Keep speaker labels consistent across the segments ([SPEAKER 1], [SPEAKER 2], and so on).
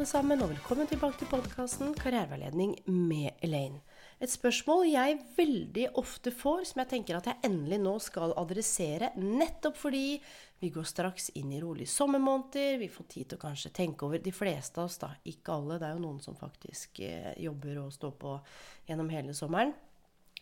[SPEAKER 1] alle sammen, og velkommen tilbake til podkasten Karriereveiledning med Elaine. Et spørsmål jeg veldig ofte får, som jeg tenker at jeg endelig nå skal adressere, nettopp fordi vi går straks inn i rolige sommermåneder, vi får tid til å kanskje tenke over de fleste av oss, da, ikke alle, det er jo noen som faktisk eh, jobber og står på gjennom hele sommeren.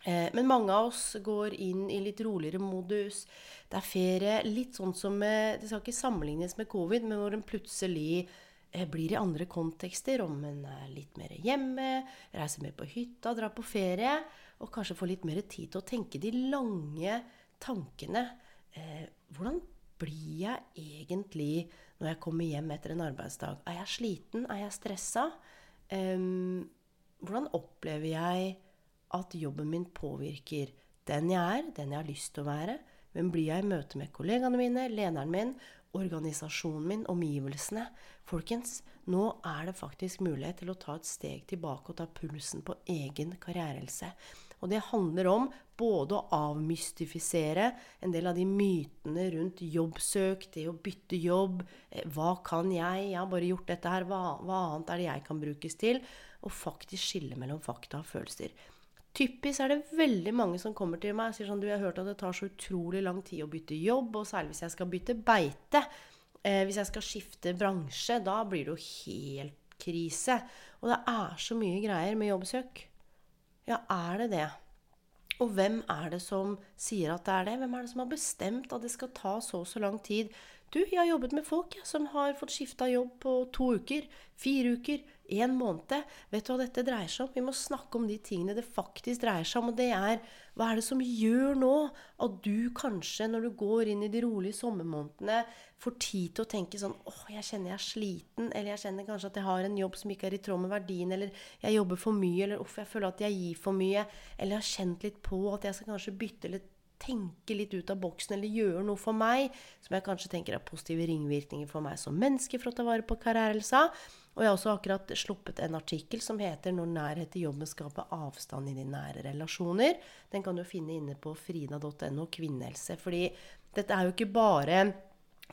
[SPEAKER 1] Eh, Men mange av oss går inn i litt roligere modus. Det er ferie. Litt sånn som Det skal ikke sammenlignes med covid, men hvor en plutselig eh, blir i andre kontekster. Om en er litt mer hjemme, reiser mer på hytta, drar på ferie. Og kanskje får litt mer tid til å tenke de lange tankene. Eh, hvordan blir jeg egentlig når jeg kommer hjem etter en arbeidsdag? Er jeg sliten? Er jeg stressa? Eh, hvordan opplever jeg at jobben min påvirker den jeg er, den jeg har lyst til å være? Hvem blir jeg i møte med kollegaene mine, lederen min, organisasjonen min, omgivelsene? Folkens, nå er det faktisk mulighet til å ta et steg tilbake og ta pulsen på egen karrierehelse. Og det handler om både å avmystifisere en del av de mytene rundt jobbsøk, det å bytte jobb. eh, Hva kan jeg? Jeg har bare gjort dette her. Hva, hva annet er det jeg kan brukes til? Og faktisk skille mellom fakta og følelser. Typisk er det veldig mange som kommer til meg og sier sånn Du, jeg har hørt at det tar så utrolig lang tid å bytte jobb, og særlig hvis jeg skal bytte beite. Eh, hvis jeg skal skifte bransje, da blir det jo helt krise. Og det er så mye greier med jobbsøk. Ja, er det det? Og hvem er det som sier at det er det? Hvem er det som har bestemt at det skal ta så og så lang tid? Du, jeg har jobbet med folk jeg, som har fått skifta jobb på to uker, fire uker, en måned. Vet du hva dette dreier seg om? Vi må snakke om de tingene det faktisk dreier seg om. Og det er hva er det som gjør nå at du kanskje, når du går inn i de rolige sommermånedene, får tid til å tenke sånn åh, jeg kjenner jeg er sliten, eller jeg kjenner kanskje at jeg har en jobb som ikke er i tråd med verdien, eller jeg jobber for mye, eller uff, jeg føler at jeg gir for mye, eller jeg har kjent litt på at jeg skal kanskje bytte eller tenke litt ut av boksen eller gjøre noe for meg, som jeg kanskje tenker er positive ringvirkninger for meg som menneske for å ta vare på karrierehelsa. Og jeg har også akkurat sluppet en artikkel som heter 'Når nærhet til jobben skaper avstand i de nære relasjoner'. Den kan du finne inne på frida.no kvinnehelse. Fordi dette er jo ikke bare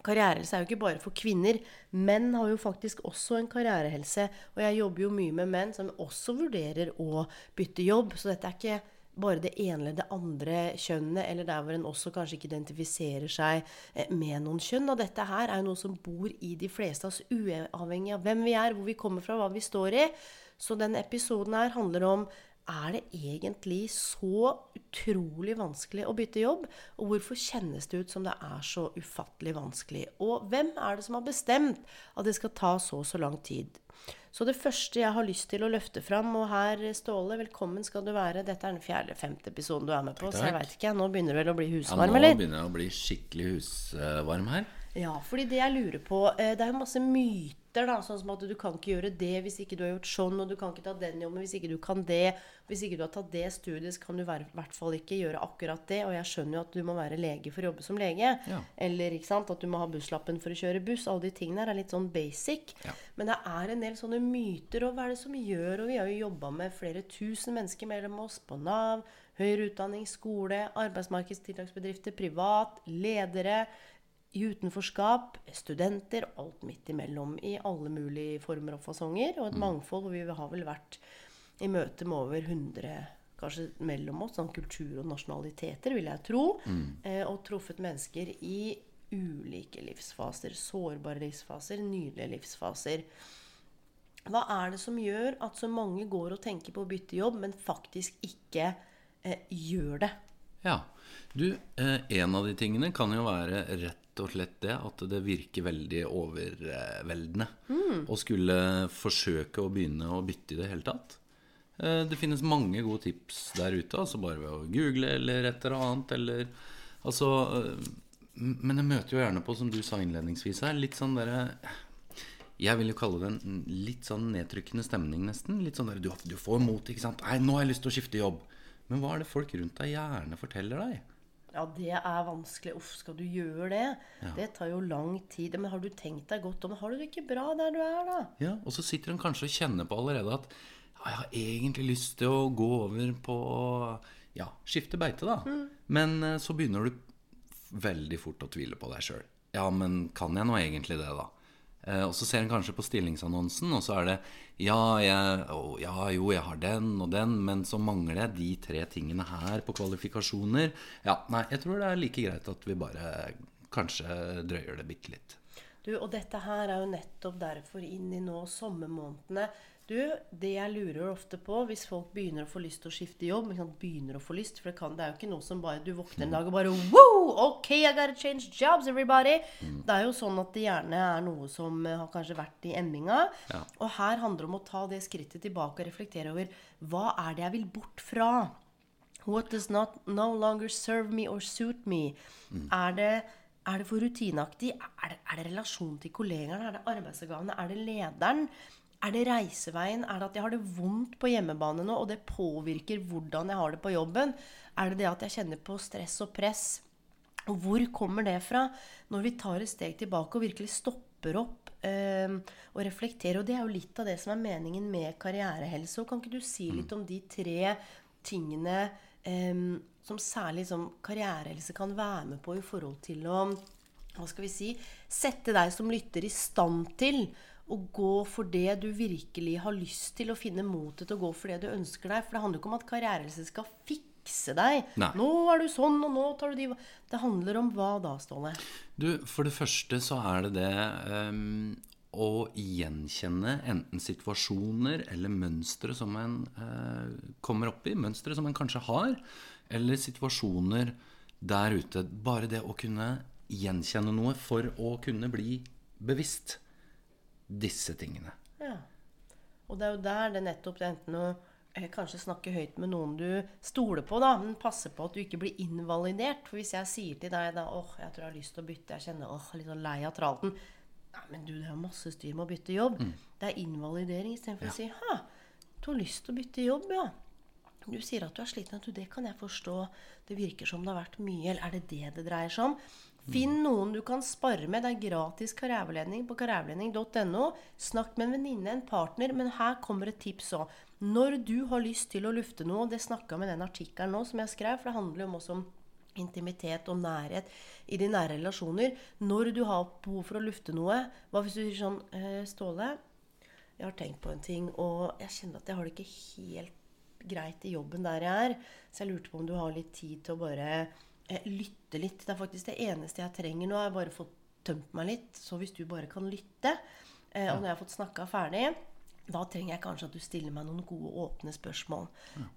[SPEAKER 1] Karrierehelse er jo ikke bare for kvinner. Menn har jo faktisk også en karrierehelse. Og jeg jobber jo mye med menn som også vurderer å bytte jobb. Så dette er ikke bare det ene eller det andre kjønnet, eller der hvor en også kanskje ikke identifiserer seg eh, med noen kjønn. Og dette her er jo noe som bor i de fleste av oss, uavhengig av hvem vi er, hvor vi kommer fra, hva vi står i. Så denne episoden her handler om er det egentlig så utrolig vanskelig å bytte jobb? Og hvorfor kjennes det ut som det er så ufattelig vanskelig? Og hvem er det som har bestemt at det skal ta så og så lang tid? Så det første jeg har lyst til å løfte fram, og her, Ståle, velkommen skal du være. Dette er den fjerde-femte episoden du er med på, så jeg
[SPEAKER 2] Takk.
[SPEAKER 1] veit ikke. Nå begynner du vel å bli
[SPEAKER 2] Ja,
[SPEAKER 1] husvarm,
[SPEAKER 2] nå begynner jeg å bli skikkelig husvarm her.
[SPEAKER 1] Ja, fordi det jeg lurer på eh, Det er jo masse myter, da. Sånn som at du kan ikke gjøre det hvis ikke du har gjort sånn, og du kan ikke ta den jobben hvis ikke du kan det. Hvis ikke du har tatt det studiet, så kan du i hvert fall ikke gjøre akkurat det. Og jeg skjønner jo at du må være lege for å jobbe som lege.
[SPEAKER 2] Ja.
[SPEAKER 1] Eller ikke sant, at du må ha busslappen for å kjøre buss. Alle de tingene her er litt sånn basic.
[SPEAKER 2] Ja.
[SPEAKER 1] Men det er en del sånne myter, og hva er det som gjør Og vi har jo jobba med flere tusen mennesker mellom oss på Nav, høyere utdanning, skole, arbeidsmarkedstiltaksbedrifter, privat, ledere i utenforskap, studenter, alt midt imellom. I alle mulige former og fasonger. Og et mangfold hvor vi har vel vært i møte med over 100 kanskje mellom oss, sånn kultur og nasjonaliteter, vil jeg tro. Eh, og truffet mennesker i ulike livsfaser. Sårbare livsfaser, nydelige livsfaser. Hva er det som gjør at så mange går og tenker på å bytte jobb, men faktisk ikke eh, gjør det?
[SPEAKER 2] Ja. Du, eh, en av de tingene kan jo være rett og slett det at det virker veldig overveldende å skulle forsøke å begynne å bytte i det hele tatt. Eh, Det finnes mange gode tips der ute, altså bare ved å google eller et eller annet, eller Altså eh, Men jeg møter jo gjerne på, som du sa innledningsvis her, litt sånn derre jeg vil jo kalle det en litt sånn nedtrykkende stemning, nesten. Litt sånn der, du, du får mot, ikke sant. Nei, nå har jeg lyst til å skifte jobb. Men hva er det folk rundt deg gjerne forteller deg?
[SPEAKER 1] Ja, det er vanskelig. Uff, skal du gjøre det? Det tar jo lang tid. Men har du tenkt deg godt om? Har du det ikke bra der du er, da?
[SPEAKER 2] Ja, Og så sitter han kanskje og kjenner på allerede at ja, jeg har egentlig lyst til å gå over på ja, skifte beite, da. Men eh, så begynner du veldig fort å tvile på deg sjøl. Ja, men kan jeg nå egentlig det, da? Eh, og så ser en kanskje på stillingsannonsen, og så er det ja, jeg, å, ja, jo, jeg har den og den, men så mangler jeg de tre tingene her på kvalifikasjoner. Ja, nei, jeg tror det er like greit at vi bare kanskje drøyer det bitte litt.
[SPEAKER 1] Du, og dette her er jo nettopp derfor inn i nå sommermånedene. Du, det jeg lurer ofte på hvis folk begynner å få lyst til å skifte jobb Begynner å få lyst, for det, kan, det er jo ikke noe som bare Du våkner en dag og bare Wow! Ok, I gotta change jobs, everybody! Det er jo sånn at det gjerne er noe som eh, har kanskje vært i emminga.
[SPEAKER 2] Ja.
[SPEAKER 1] Og her handler det om å ta det skrittet tilbake og reflektere over hva er det jeg vil bort fra? What does not no longer serve me or suit me? Er, det, er det for rutineaktig? Er det, er det relasjon til kollegaene? Er det arbeidsoppgavene? Er det lederen? Er det reiseveien? Er det at jeg har det vondt på hjemmebane nå, og det påvirker hvordan jeg har det på jobben? Er det det at jeg kjenner på stress og press? Og hvor kommer det fra? Når vi tar et steg tilbake og virkelig stopper opp eh, og reflekterer. Og det er jo litt av det som er meningen med karrierehelse. Og kan ikke du si litt om de tre tingene eh, som særlig som karrierehelse kan være med på i forhold til å hva skal vi si, sette deg som lytter i stand til å gå for det du virkelig har lyst til, og finne motet til å gå for det du ønsker deg. For det handler ikke om at karrierehelse skal fikse deg.
[SPEAKER 2] Nei.
[SPEAKER 1] Nå er du sånn, og nå tar du de Det handler om hva da, Ståle?
[SPEAKER 2] Du, for det første så er det det um, å gjenkjenne enten situasjoner eller mønstre som en uh, kommer opp i. Mønstre som en kanskje har, eller situasjoner der ute. Bare det å kunne gjenkjenne noe for å kunne bli bevisst disse tingene.
[SPEAKER 1] Ja. Og det er jo der det nettopp det er enten å eh, kanskje snakke høyt med noen du stoler på, da, men passe på at du ikke blir invalidert. For hvis jeg sier til deg da åh, jeg tror jeg har lyst til å bytte, jeg kjenner åh, litt sånn lei av tralten Nei, men du, det er masse styr med å bytte jobb. Det er invalidering istedenfor å si ha, du har lyst til å bytte jobb, ja. Du sier at du er sliten. Du, det kan jeg forstå. Det virker som det har vært mye. Eller er det det det dreier seg om? Finn noen du kan spare med. Det er gratis karriereveiledning på karriereveiledning.no. Snakk med en venninne, en partner. Men her kommer et tips òg. Når du har lyst til å lufte noe, det snakka med den artikkelen nå som jeg skrev, for det handler jo også om intimitet og nærhet i de nære relasjoner. Når du har behov for å lufte noe Hva hvis du sier sånn «Eh, Ståle, jeg har tenkt på en ting, og jeg kjenner at jeg har det ikke helt greit i jobben der jeg er. Så jeg lurte på om du har litt tid til å bare lytte litt. Det er faktisk det eneste jeg trenger nå. Jeg har bare fått tømt meg litt. Så hvis du bare kan lytte, eh, og når jeg har fått snakka ferdig da trenger jeg kanskje at du stiller meg noen gode, åpne spørsmål.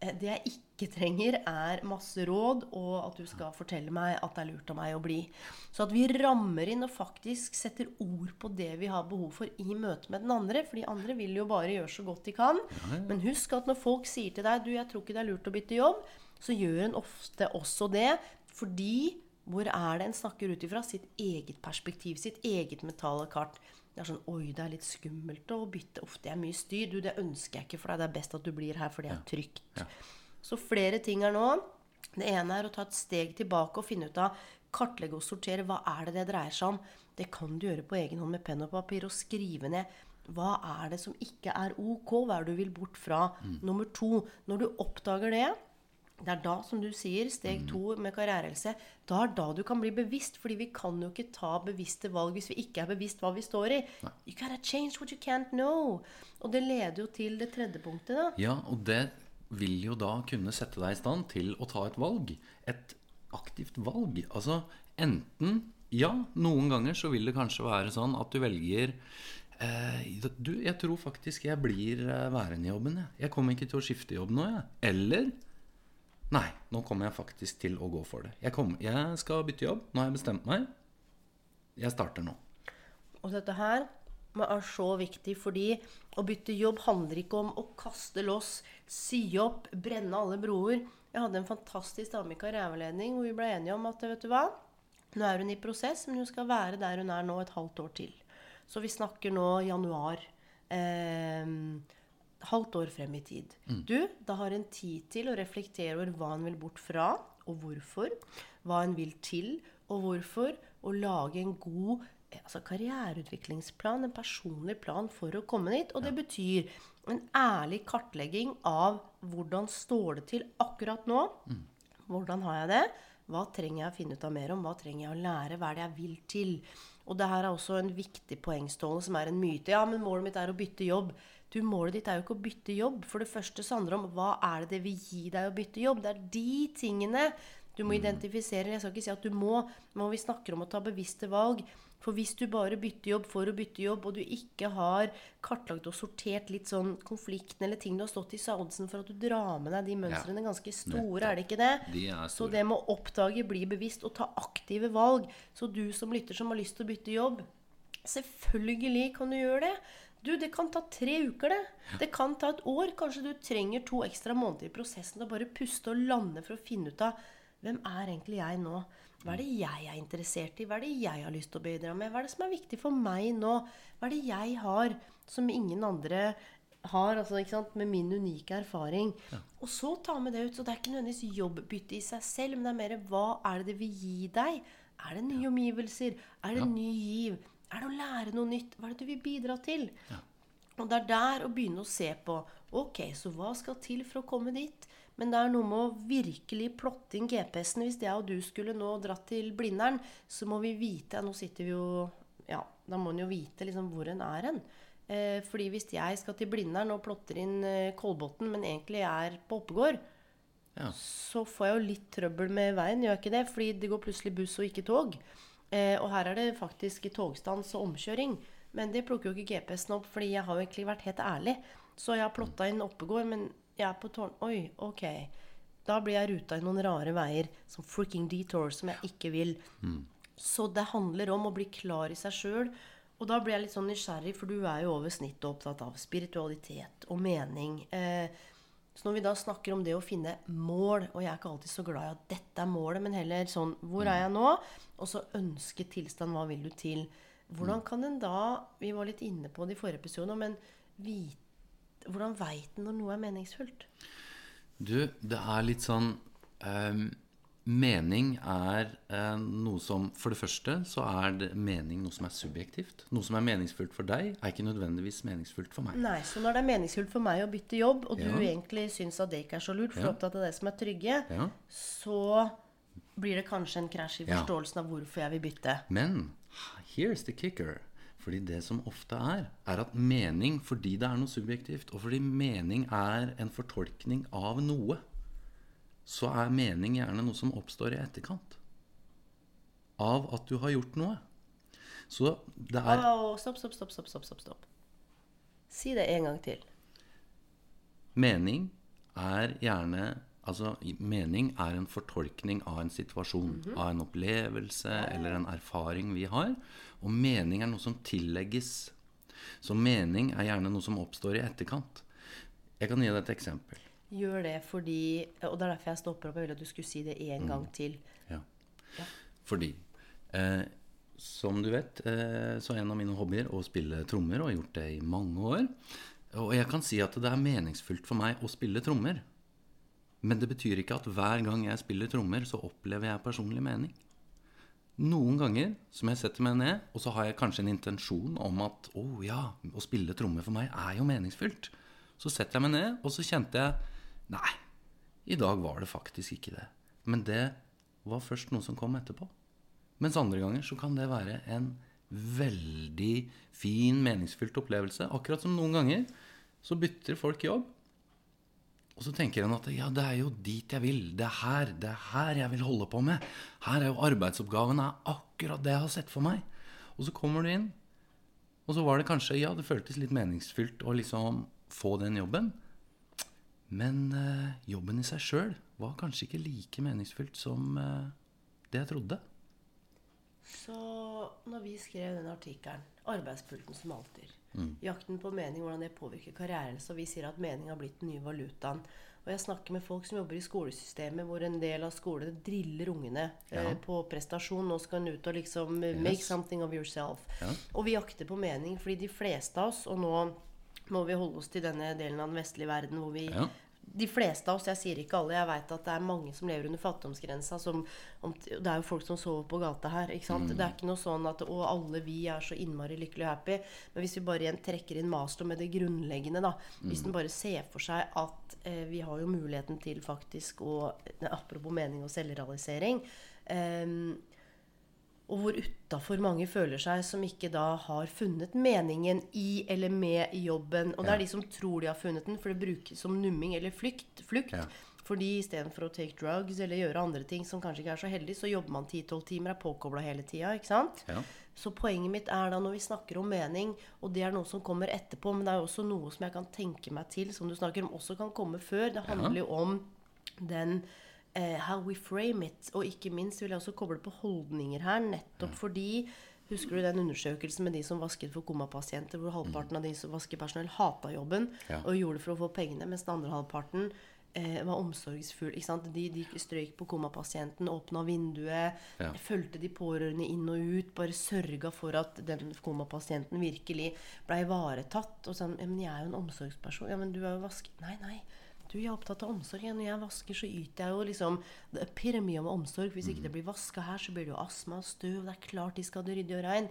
[SPEAKER 1] Eh, Det jeg ikke trenger, er masse råd, og at du skal fortelle meg at det er lurt av meg å bli. Så at vi rammer inn og faktisk setter ord på det vi har behov for i møte med den andre. For de andre vil jo bare gjøre så godt de kan. Men husk at når folk sier til deg du, jeg tror ikke det er lurt å bytte jobb, så gjør en ofte også det fordi hvor er det en snakker ut ifra? Sitt eget perspektiv, sitt eget mentale kart. Det er sånn Oi, det er litt skummelt å bytte. Uff, det er mye styr. Du, det ønsker jeg ikke for deg. Det er best at du blir her, for det er trygt. Så flere ting er nå. Det ene er å ta et steg tilbake og finne ut av Kartlegge og sortere. Hva er det det dreier seg om? Det kan du gjøre på egen hånd med penn og papir og skrive ned. Hva er det som ikke er ok? Hva er det du vil bort fra? Nummer to, når du oppdager det, det er da, som du sier, steg to med karrierehelse. Da er da du kan bli bevisst. fordi vi kan jo ikke ta bevisste valg hvis vi ikke er bevisst hva vi står i. You gotta change what you can't know. Og det leder jo til det tredje punktet, da.
[SPEAKER 2] Ja, og det vil jo da kunne sette deg i stand til å ta et valg. Et aktivt valg. Altså enten Ja, noen ganger så vil det kanskje være sånn at du velger eh, Du, jeg tror faktisk jeg blir eh, værende i jobben, jeg. Jeg kommer ikke til å skifte jobb nå, jeg. Eller Nei, nå kommer jeg faktisk til å gå for det. Jeg, kom, jeg skal bytte jobb. Nå har jeg bestemt meg. Jeg starter nå.
[SPEAKER 1] Og dette her er så viktig, fordi å bytte jobb handler ikke om å kaste loss, si opp, brenne alle broer. Jeg hadde en fantastisk dame i karriereveiledning hvor vi ble enige om at vet du hva, nå er hun i prosess, men hun skal være der hun er nå et halvt år til. Så vi snakker nå januar. Eh, halvt år frem i tid. Du, da har en tid til å reflektere over hva en vil bort fra, og hvorfor. Hva en vil til, og hvorfor. Og lage en god eh, altså karriereutviklingsplan, en personlig plan for å komme dit. Og det betyr en ærlig kartlegging av hvordan står det til akkurat nå. Hvordan har jeg det? Hva trenger jeg å finne ut av mer om? Hva trenger jeg å lære? Hva er det jeg vil til? Og det her er også en viktig poengstående som er en myte. Ja, men målet mitt er å bytte jobb. Du, Målet ditt er jo ikke å bytte jobb. For det første så handler det om hva er det det vil gi deg å bytte jobb. Det er de tingene du må identifisere. Jeg skal ikke si at du må, men vi snakker om å ta bevisste valg. For hvis du bare bytter jobb for å bytte jobb, og du ikke har kartlagt og sortert litt sånn konflikten eller ting du har stått i sadsen for at du drar med deg de mønstrene ganske store, er det ikke det?
[SPEAKER 2] De
[SPEAKER 1] Så det med å oppdage, bli bevisst og ta aktive valg. Så du som lytter som har lyst til å bytte jobb, selvfølgelig kan du gjøre det. Du, det kan ta tre uker, det. Det kan ta et år. Kanskje du trenger to ekstra måneder i prosessen til å bare puste og lande for å finne ut av hvem er egentlig jeg nå? Hva er det jeg er interessert i? Hva er det jeg har lyst til å bidra med? Hva er det som er viktig for meg nå? Hva er det jeg har som ingen andre har, altså, sant? med min unike erfaring? Og så ta med det ut. Så det er ikke nødvendigvis jobbbytte i seg selv, men det er mer hva er det det vil gi deg? Er det nye omgivelser? Er det ny giv? Er det å lære noe nytt? Hva er det du vil bidra til? Og det er der å begynne å se på Ok, så hva skal til for å komme dit? Men det er noe med å virkelig plotte inn GPS-en. Hvis jeg og du skulle nå dratt til Blindern, så må vi vite Nå sitter vi jo Ja, da må en jo vite liksom hvor en er hen. Eh, fordi hvis jeg skal til Blindern og plotter inn eh, Kolbotn, men egentlig er på Oppegård,
[SPEAKER 2] Ja.
[SPEAKER 1] så får jeg jo litt trøbbel med veien, gjør jeg ikke det? Fordi det går plutselig buss og ikke tog. Eh, og her er det faktisk togstans og omkjøring. Men det plukker jo ikke GPS-en opp, fordi jeg har jo egentlig vært helt ærlig. Så jeg har plotta inn Oppegård, men jeg er på tårn... Oi, ok. Da blir jeg ruta i noen rare veier, som freaking detour, som jeg ikke vil. Så det handler om å bli klar i seg sjøl. Og da blir jeg litt sånn nysgjerrig, for du er jo over snittet opptatt av spiritualitet og mening. Eh, så når vi da snakker om det å finne mål, og jeg er ikke alltid så glad i at dette er målet, men heller sånn Hvor er jeg nå? Og så ønske tilstand. Hva vil du til? Hvordan kan en da Vi var litt inne på det i forrige episode, men vite hvordan veit en når noe er meningsfullt?
[SPEAKER 2] Du, det er litt sånn ehm, Mening er eh, noe som For det første så er det mening noe som er subjektivt. Noe som er meningsfullt for deg, er ikke nødvendigvis meningsfullt for meg.
[SPEAKER 1] Nei, så når det er meningsfullt for meg å bytte jobb, og
[SPEAKER 2] Ja.
[SPEAKER 1] du egentlig syns at det ikke er så lurt, for du er
[SPEAKER 2] Ja.
[SPEAKER 1] opptatt av det som er trygge,
[SPEAKER 2] Ja.
[SPEAKER 1] så blir det kanskje en krasj i forståelsen av hvorfor jeg vil bytte.
[SPEAKER 2] Men here's the kicker. Fordi det som ofte er, er at mening, fordi det er noe subjektivt, og fordi mening er en fortolkning av noe, så er mening gjerne noe som oppstår i etterkant. Av at du har gjort noe. Så det er
[SPEAKER 1] Au, stopp, stopp, stopp, stopp, stopp, stopp. Si det en gang til.
[SPEAKER 2] Mening er gjerne Altså, mening er en fortolkning av en situasjon, av en opplevelse eller en erfaring vi har. Og mening er noe som tillegges. Så mening er gjerne noe som oppstår i etterkant. Jeg kan gi deg et eksempel.
[SPEAKER 1] Gjør det fordi Og det er derfor jeg stopper opp. Jeg ville at du skulle si det en gang til.
[SPEAKER 2] Ja. Fordi eh, Som du vet, eh, så er en av mine hobbyer å spille trommer, og har gjort det i mange år. Og jeg kan si at det er meningsfullt for meg å spille trommer. Men det betyr ikke at hver gang jeg spiller trommer, så opplever jeg personlig mening. Noen ganger som jeg setter meg ned, og så har jeg kanskje en intensjon om at å ja, å spille trommer for meg er jo meningsfylt. Så setter jeg meg ned, og så kjente jeg Nei, i dag var det faktisk ikke det. Men det var først noe som kom etterpå. Mens andre ganger så kan det være en veldig fin, meningsfylt opplevelse. Akkurat som noen ganger så bytter folk jobb. Og så tenker en at ja, det er jo dit jeg vil. Det er her. Det er her jeg vil holde på med. Her er jo arbeidsoppgaven er akkurat det jeg har sett for meg. Og så kommer du inn, og så var det kanskje Ja, det føltes litt meningsfylt å liksom få den jobben. Men eh, jobben i seg sjøl var kanskje ikke like meningsfylt som eh, det jeg trodde.
[SPEAKER 1] Så når vi skrev den artikkelen 'Arbeidspulten som alltid',
[SPEAKER 2] Mm.
[SPEAKER 1] jakten på mening, hvordan det påvirker karrieren, så vi sier at mening har blitt den nye valutaen. Og jeg snakker med folk som jobber i skolesystemet, hvor en del av skolene driller ungene eh, på prestasjon. Nå skal en ut og liksom yes. make something of yourself. Og vi jakter på mening, fordi de fleste av oss, og nå må vi holde oss til denne delen av den vestlige verden hvor vi
[SPEAKER 2] Ja.
[SPEAKER 1] de fleste av oss, jeg sier ikke alle, jeg vet at det er mange som lever under fattigdomsgrensa. Som, om, det er jo folk som sover på gata her. ikke sant? Det er ikke noe sånn at å, alle vi er så innmari lykkelig og happy. Men hvis vi bare igjen trekker inn master med det grunnleggende, da. Hvis en bare ser for seg at eh, vi har jo muligheten til faktisk å Apropos mening og selvrealisering. Eh, og hvor utafor mange føler seg som ikke da har funnet meningen i eller med jobben. Og det er de som tror de har funnet den, for det brukes som numming eller flykt. flukt.
[SPEAKER 2] Ja.
[SPEAKER 1] Fordi istedenfor å take drugs eller gjøre andre ting som kanskje ikke er så heldig, så jobber man 10-12 timer, er påkobla hele tida. Ikke sant?
[SPEAKER 2] Ja.
[SPEAKER 1] Så poenget mitt er da når vi snakker om mening, og det er noe som kommer etterpå, men det er jo også noe som jeg kan tenke meg til, som du snakker om, også kan komme før. Det handler jo om den eh, how we frame it. Og ikke minst vil jeg også koble på holdninger her, nettopp fordi Husker du den undersøkelsen med de som vasket for komapasienter, hvor halvparten av de som vasker personell, hata jobben
[SPEAKER 2] Ja.
[SPEAKER 1] og gjorde det for å få pengene, mens den andre halvparten eh, var omsorgsfull. Ikke sant? De, de strøyk på komapasienten, åpna vinduet,
[SPEAKER 2] Ja.
[SPEAKER 1] fulgte de pårørende inn og ut, bare sørga for at den komapasienten virkelig ble ivaretatt. Og sa ja, men 'jeg er jo en omsorgsperson'. 'Ja, men du er jo vasket Nei, nei. Du, jeg er opptatt av omsorg. Ja, Når jeg vasker, så yter jeg jo liksom Det pirrer mye om omsorg. Hvis ikke det blir vaska her, så blir det jo astma og støv. Det er klart de skal ha det ryddig og rein.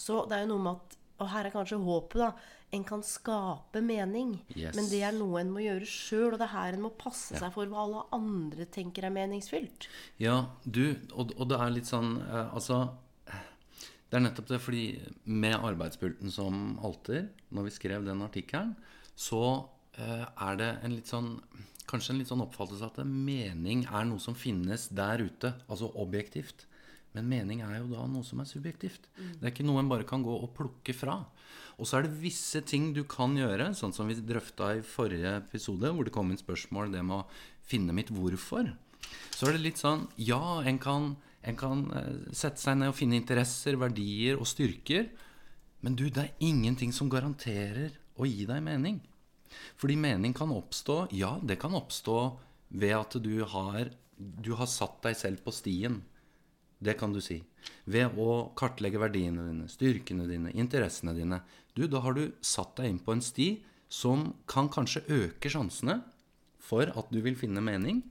[SPEAKER 1] Så det er jo noe med at Og her er kanskje håpet, da. En kan skape mening.
[SPEAKER 2] Yes.
[SPEAKER 1] Men det er noe en må gjøre sjøl, og det er her en må passe seg for hva alle andre tenker er meningsfylt.
[SPEAKER 2] Ja, du, og, og det er litt sånn eh, Altså Det er nettopp det, fordi med arbeidspulten som alter, når vi skrev den artikkelen, så er det en litt sånn Kanskje en litt sånn oppfattelse at mening er noe som finnes der ute, altså objektivt. Men mening er jo da noe som er subjektivt. Det er ikke noe en bare kan gå og plukke fra. Og så er det visse ting du kan gjøre, sånn som vi drøfta i forrige episode, hvor det kom inn spørsmål det med å finne mitt hvorfor. Så er det litt sånn Ja, en kan, en kan eh, sette seg ned og finne interesser, verdier og styrker. Men du, det er ingenting som garanterer å gi deg mening. Fordi mening kan oppstå Ja, det kan oppstå ved at du har, du har satt deg selv på stien. Det kan du si. Ved å kartlegge verdiene dine, styrkene dine, interessene dine. Du, da har du satt deg inn på en sti som kan kanskje øke sjansene for at du vil finne mening.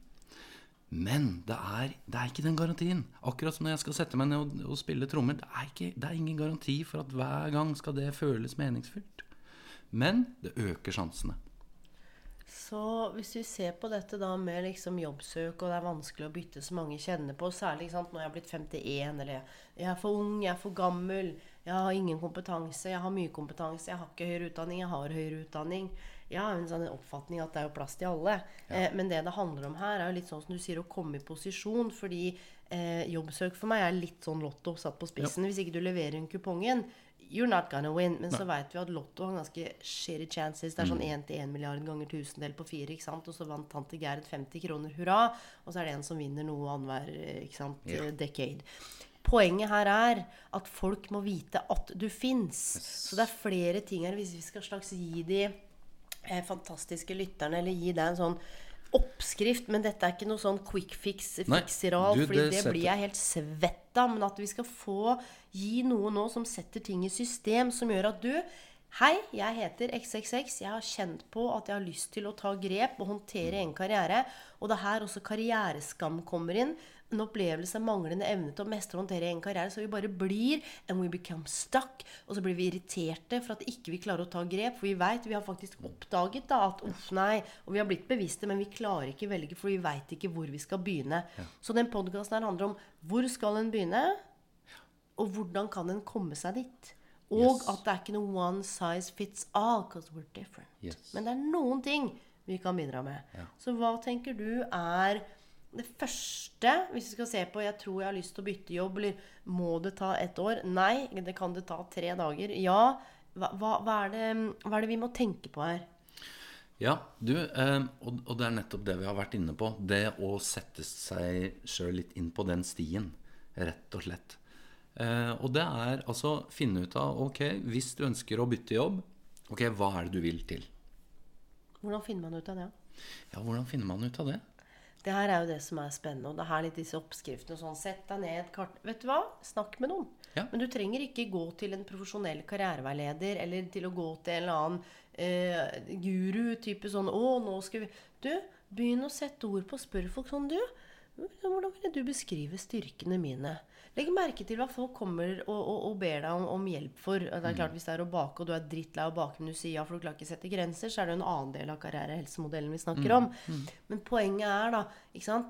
[SPEAKER 2] Men det er, det er ikke den garantien. Akkurat som når jeg skal sette meg ned og, og spille trommer. Det er, det er ingen garanti for at hver gang skal det føles meningsfylt. Men det øker sjansene.
[SPEAKER 1] Så hvis vi ser på dette da med liksom jobbsøk, og det er vanskelig å bytte så mange kjenner på, særlig sant, når jeg er blitt 51, eller jeg, er for ung, jeg er for gammel, jeg har ingen kompetanse, jeg har mye kompetanse, jeg har ikke høyere utdanning, jeg har høyere utdanning. Jeg har en sånn oppfatning at det er jo plass til alle. Eh, men det det handler om her, er jo litt sånn som du sier, å komme i posisjon. Fordi eh, jobbsøk for meg er litt sånn Lotto satt på spissen. Hvis ikke du leverer inn kupongen, you're not gonna win. Men så vet vi at Lotto har ganske shitty chances. Det er sånn én til én milliard ganger tusendel på fire. ikke sant? Og så vant tante Gerd 50 kroner, hurra. Og så er det en som vinner noe annenhver yeah. decade. Poenget her er at folk må vite at du fins. Så det er flere ting her. Hvis vi skal slags gi de eh, fantastiske lytterne, eller gi deg en sånn oppskrift Men dette er ikke noe sånn quick fix, fiksiral,
[SPEAKER 2] du, det
[SPEAKER 1] det blir jeg helt svett av. Men at vi skal få gi noe nå som setter ting i system, som gjør at du Hei, jeg heter XXX. Jeg har kjent på at jeg har lyst til å ta grep og håndtere en karriere. Og det er her også karriereskam kommer inn. En opplevelse av manglende evne til å mestre og håndtere egen karriere. Så vi bare blir and we become stuck. Og så blir vi irriterte for at ikke vi klarer å ta grep. For vi vet, vi har faktisk oppdaget da at uff, nei. Og vi har blitt bevisste, men vi klarer ikke velge, for vi veit ikke hvor vi skal begynne. Så den podkasten her handler om hvor skal en begynne? Og hvordan kan en komme seg dit? Og
[SPEAKER 2] Yes.
[SPEAKER 1] at det er ikke noe one size fits all, because we're different.
[SPEAKER 2] Yes.
[SPEAKER 1] Men det er noen ting vi kan bidra med. Så hva tenker du er det første, hvis vi skal se på 'jeg tror jeg har lyst til å bytte jobb', eller 'må det ta ett år'? Nei, det kan det ta tre dager. Ja. Hva, hva, er, det, hva er det vi må tenke på her?
[SPEAKER 2] Ja, du, eh, og, og det er nettopp det vi har vært inne på. Det å sette seg sjøl litt inn på den stien, rett og slett. Eh, og det er altså finne ut av Ok, hvis du ønsker å bytte jobb, ok, hva er det du vil til?
[SPEAKER 1] Hvordan finner man ut av det?
[SPEAKER 2] Ja, hvordan finner man ut av det?
[SPEAKER 1] Det her er jo det som er spennende. Og det er her litt disse oppskriftene og sånn. Sett deg ned et kart Vet du hva? Snakk med noen.
[SPEAKER 2] Ja.
[SPEAKER 1] Men du trenger ikke gå til en profesjonell karriereveileder eller til å gå til en eller annen eh, guru. Type sånn Å, nå skal vi Du, begynn å sette ord på. Spør folk sånn Du, hvordan ville du beskrive styrkene mine? Legg merke til hva folk kommer og, og, og ber deg om, om hjelp for. Det er klart Hvis det er å bake, og du er drittlei av å bake, men du sier ja, for du klarer ikke sette grenser, så er det jo en annen del av karrierehelsemodellen vi snakker om. Men poenget er da?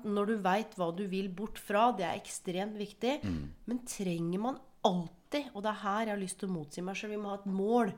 [SPEAKER 1] Når du veit hva du vil bort fra, det er ekstremt viktig. Men trenger man alltid, og det er her jeg har lyst til å motsi meg sjøl, vi må ha et mål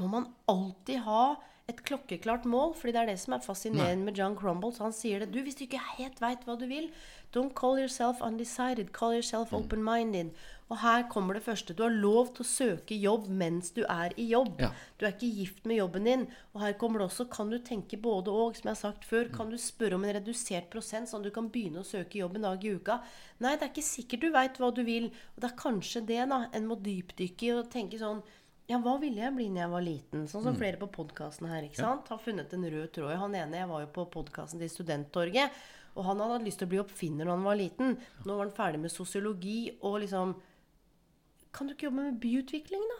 [SPEAKER 1] må man alltid ha et klokkeklart mål. fordi det er det som er fascinerende med John Crumble. Så han sier det. Du, hvis du ikke helt veit hva du vil, don't call yourself undecided. Call yourself open-minded. Og her kommer det første. Du har lov til å søke jobb mens du er i jobb.
[SPEAKER 2] Ja.
[SPEAKER 1] Du er ikke gift med jobben din. Og her kommer det også Kan du tenke både og, som jeg har sagt før? Kan du spørre om en redusert prosent, sånn at du kan begynne å søke jobb en dag i uka? Nei, det er ikke sikkert du veit hva du vil. Og det er kanskje det da, en må dypdykke i og tenke sånn ja, hva ville jeg bli når jeg var liten? Sånn som flere på podkasten her. ikke sant? Har funnet en rød tråd. Han ene jeg var jo på podkasten til Studenttorget. Og han hadde hatt lyst til å bli oppfinner når han var liten. Nå var han ferdig med sosiologi og liksom Kan du ikke jobbe med byutvikling, da?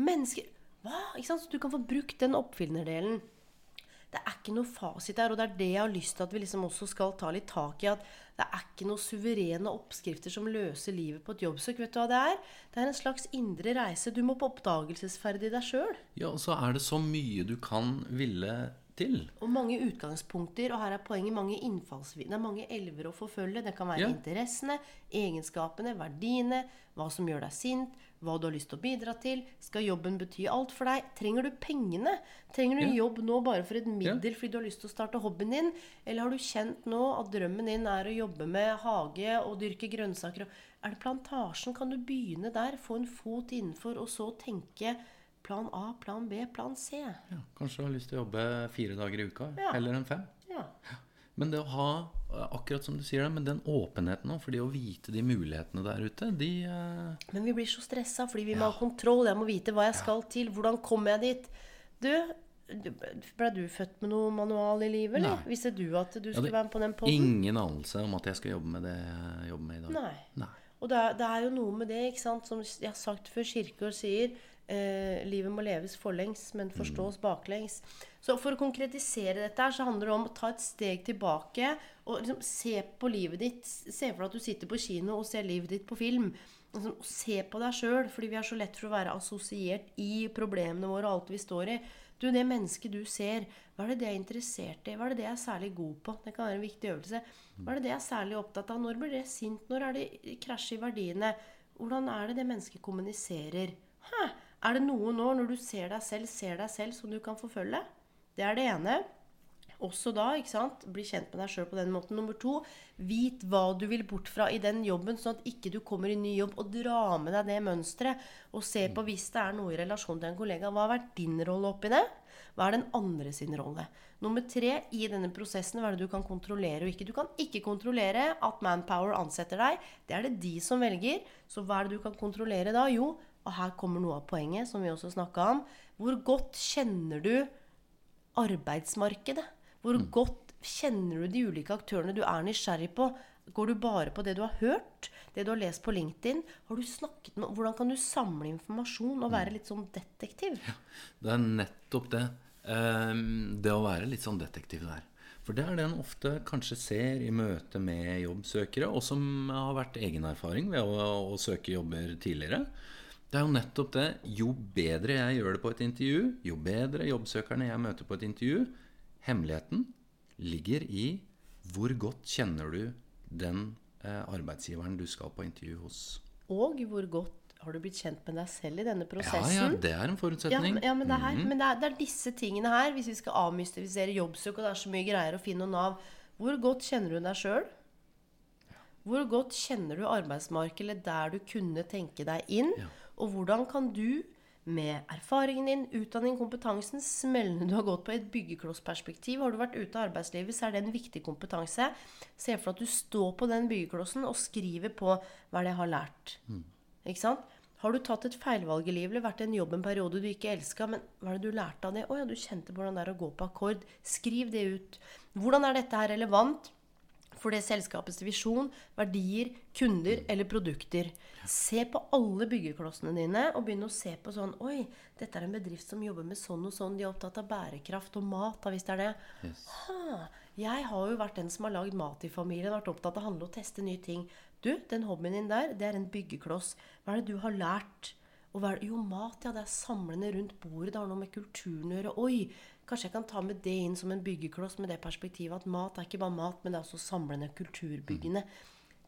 [SPEAKER 1] Mennesker Hva? Ikke sant? Så du kan få brukt den oppfinnerdelen. Det er ikke noe fasit der, og det er det jeg har lyst til at vi liksom også skal ta litt tak i. At det er ikke noen suverene oppskrifter som løser livet på et jobbsøk. Vet du hva det er? Det er en slags indre reise. Du må på oppdagelsesferd i deg sjøl.
[SPEAKER 2] Ja, og så er det så mye du kan ville til.
[SPEAKER 1] Og mange utgangspunkter, og her er poenget mange innfallsvinkler. Det er mange elver å forfølge. Det kan være
[SPEAKER 2] Ja.
[SPEAKER 1] interessene, egenskapene, verdiene, hva som gjør deg sint, hva du har lyst til å bidra til. Skal jobben bety alt for deg? Trenger du pengene? Trenger du
[SPEAKER 2] Ja.
[SPEAKER 1] jobb nå bare for et middel fordi du har lyst til å starte hobbyen din? Eller har du kjent nå at drømmen din er å jobbe med hage og dyrke grønnsaker? Er det plantasjen? Kan du begynne der? Få en fot innenfor, og så tenke plan A, plan B, plan C?
[SPEAKER 2] Ja, kanskje du har lyst til å jobbe fire dager i uka
[SPEAKER 1] Ja.
[SPEAKER 2] heller enn fem.
[SPEAKER 1] Ja.
[SPEAKER 2] Men det å ha, eh, akkurat som du sier det, men den åpenheten nå, for det å vite de mulighetene der ute, de uh...
[SPEAKER 1] Men vi blir så stressa fordi vi må ha kontroll. Jeg må vite hva jeg skal til. Hvordan kommer jeg dit? Du, Blei ble du født med noe manual i livet, eller?
[SPEAKER 2] Nei.
[SPEAKER 1] Visste du at du skulle være med på den poden?
[SPEAKER 2] Ingen anelse om at jeg skal jobbe med det jeg jobber med i dag.
[SPEAKER 1] Nei.
[SPEAKER 2] Nei.
[SPEAKER 1] Og det er, det er jo noe med det, ikke sant, som jeg har sagt før Kirkegård sier. Eh, livet må leves forlengs, men forstås baklengs. Så for å konkretisere dette her, så handler det om å ta et steg tilbake og liksom se på livet ditt. Se for deg at du sitter på kino og ser livet ditt på film. Liksom, se på deg sjøl, fordi vi er så lett for å være assosiert i problemene våre og alt vi står i. Du, det mennesket du ser, hva er det det er interessert i? Hva er det det jeg er særlig god på? Det kan være en viktig øvelse. Hva er det det jeg er særlig opptatt av? Når blir det sint? Når er det krasj i verdiene? Hvordan er det det mennesket kommuniserer? Hæ? Er det noe nå, når du ser deg selv, ser deg selv, som du kan forfølge? Det er det ene. Også da, ikke sant, bli kjent med deg sjøl på den måten. Nummer to, vit hva du vil bort fra i den jobben, sånn at ikke du kommer i ny jobb og drar med deg det mønsteret. Og se på hvis det er noe i relasjon til en kollega. Hva har vært din rolle oppi det? Hva er den andre sin rolle? Nummer tre, i denne prosessen, hva er det du kan kontrollere og ikke? Du kan ikke kontrollere at Manpower ansetter deg. Det er det de som velger. Så hva er det du kan kontrollere da? Jo, og her kommer noe av poenget, som vi også snakka om. Hvor godt kjenner du arbeidsmarkedet? Hvor godt kjenner du de ulike aktørene du er nysgjerrig på? Går du bare på det du har hørt? Det du har lest på LinkedIn? Har du snakket med, hvordan kan du samle informasjon og være litt sånn detektiv?
[SPEAKER 2] Det er nettopp det. Ehm, Det å være litt sånn detektiv der. For det er det en ofte kanskje ser i møte med jobbsøkere, og som har vært egen erfaring ved å, å søke jobber tidligere. Det er jo nettopp det. Jo bedre jeg gjør det på et intervju, jo bedre jobbsøkerne jeg møter på et intervju Hemmeligheten ligger i hvor godt kjenner du den eh, arbeidsgiveren du skal på intervju hos.
[SPEAKER 1] Og hvor godt har du blitt kjent med deg selv i denne prosessen?
[SPEAKER 2] ja, det er en
[SPEAKER 1] Ja,
[SPEAKER 2] forutsetning.
[SPEAKER 1] men- ja, men, det er, her, men det, er, det er disse tingene her, hvis vi skal avmystifisere jobbsøk, og det er så mye greier å finne Nav Hvor godt kjenner du deg sjøl? Hvor godt kjenner du arbeidsmarkedet der du kunne tenke deg inn? Og hvordan kan du med erfaringen din, utdanning, kompetansen, smellene du har gått på i et byggeklossperspektiv. Har du vært ute av arbeidslivet, så er det en viktig kompetanse. Se for deg at du står på den byggeklossen og skriver på hva det jeg har lært. Ikke sant? Har du tatt et feilvalg i livet eller vært i en jobb en periode du ikke elska, men hva er det du lærte av det? Å ja, du kjente på hvordan det er å gå på akkord. Skriv det ut. Hvordan er dette her relevant? For det selskapets visjon, verdier, kunder eller produkter. Se på alle byggeklossene dine og begynn å se på sånn Oi, dette er en bedrift som jobber med sånn og sånn. De er opptatt av bærekraft og mat, da, hvis det er det. Ha, jeg har jo vært den som har lagd mat i familien, vært opptatt av å handle og teste nye ting. Du, den hobbyen din der, det er en byggekloss. Hva er det du har lært? Og hva er det? Jo, mat, ja. Det er samlende rundt bordet. Det har noe med kulturen å gjøre. Oi, kanskje jeg kan ta med det inn som en byggekloss med det perspektivet at mat er ikke bare mat, men det er også samlende, kulturbyggende.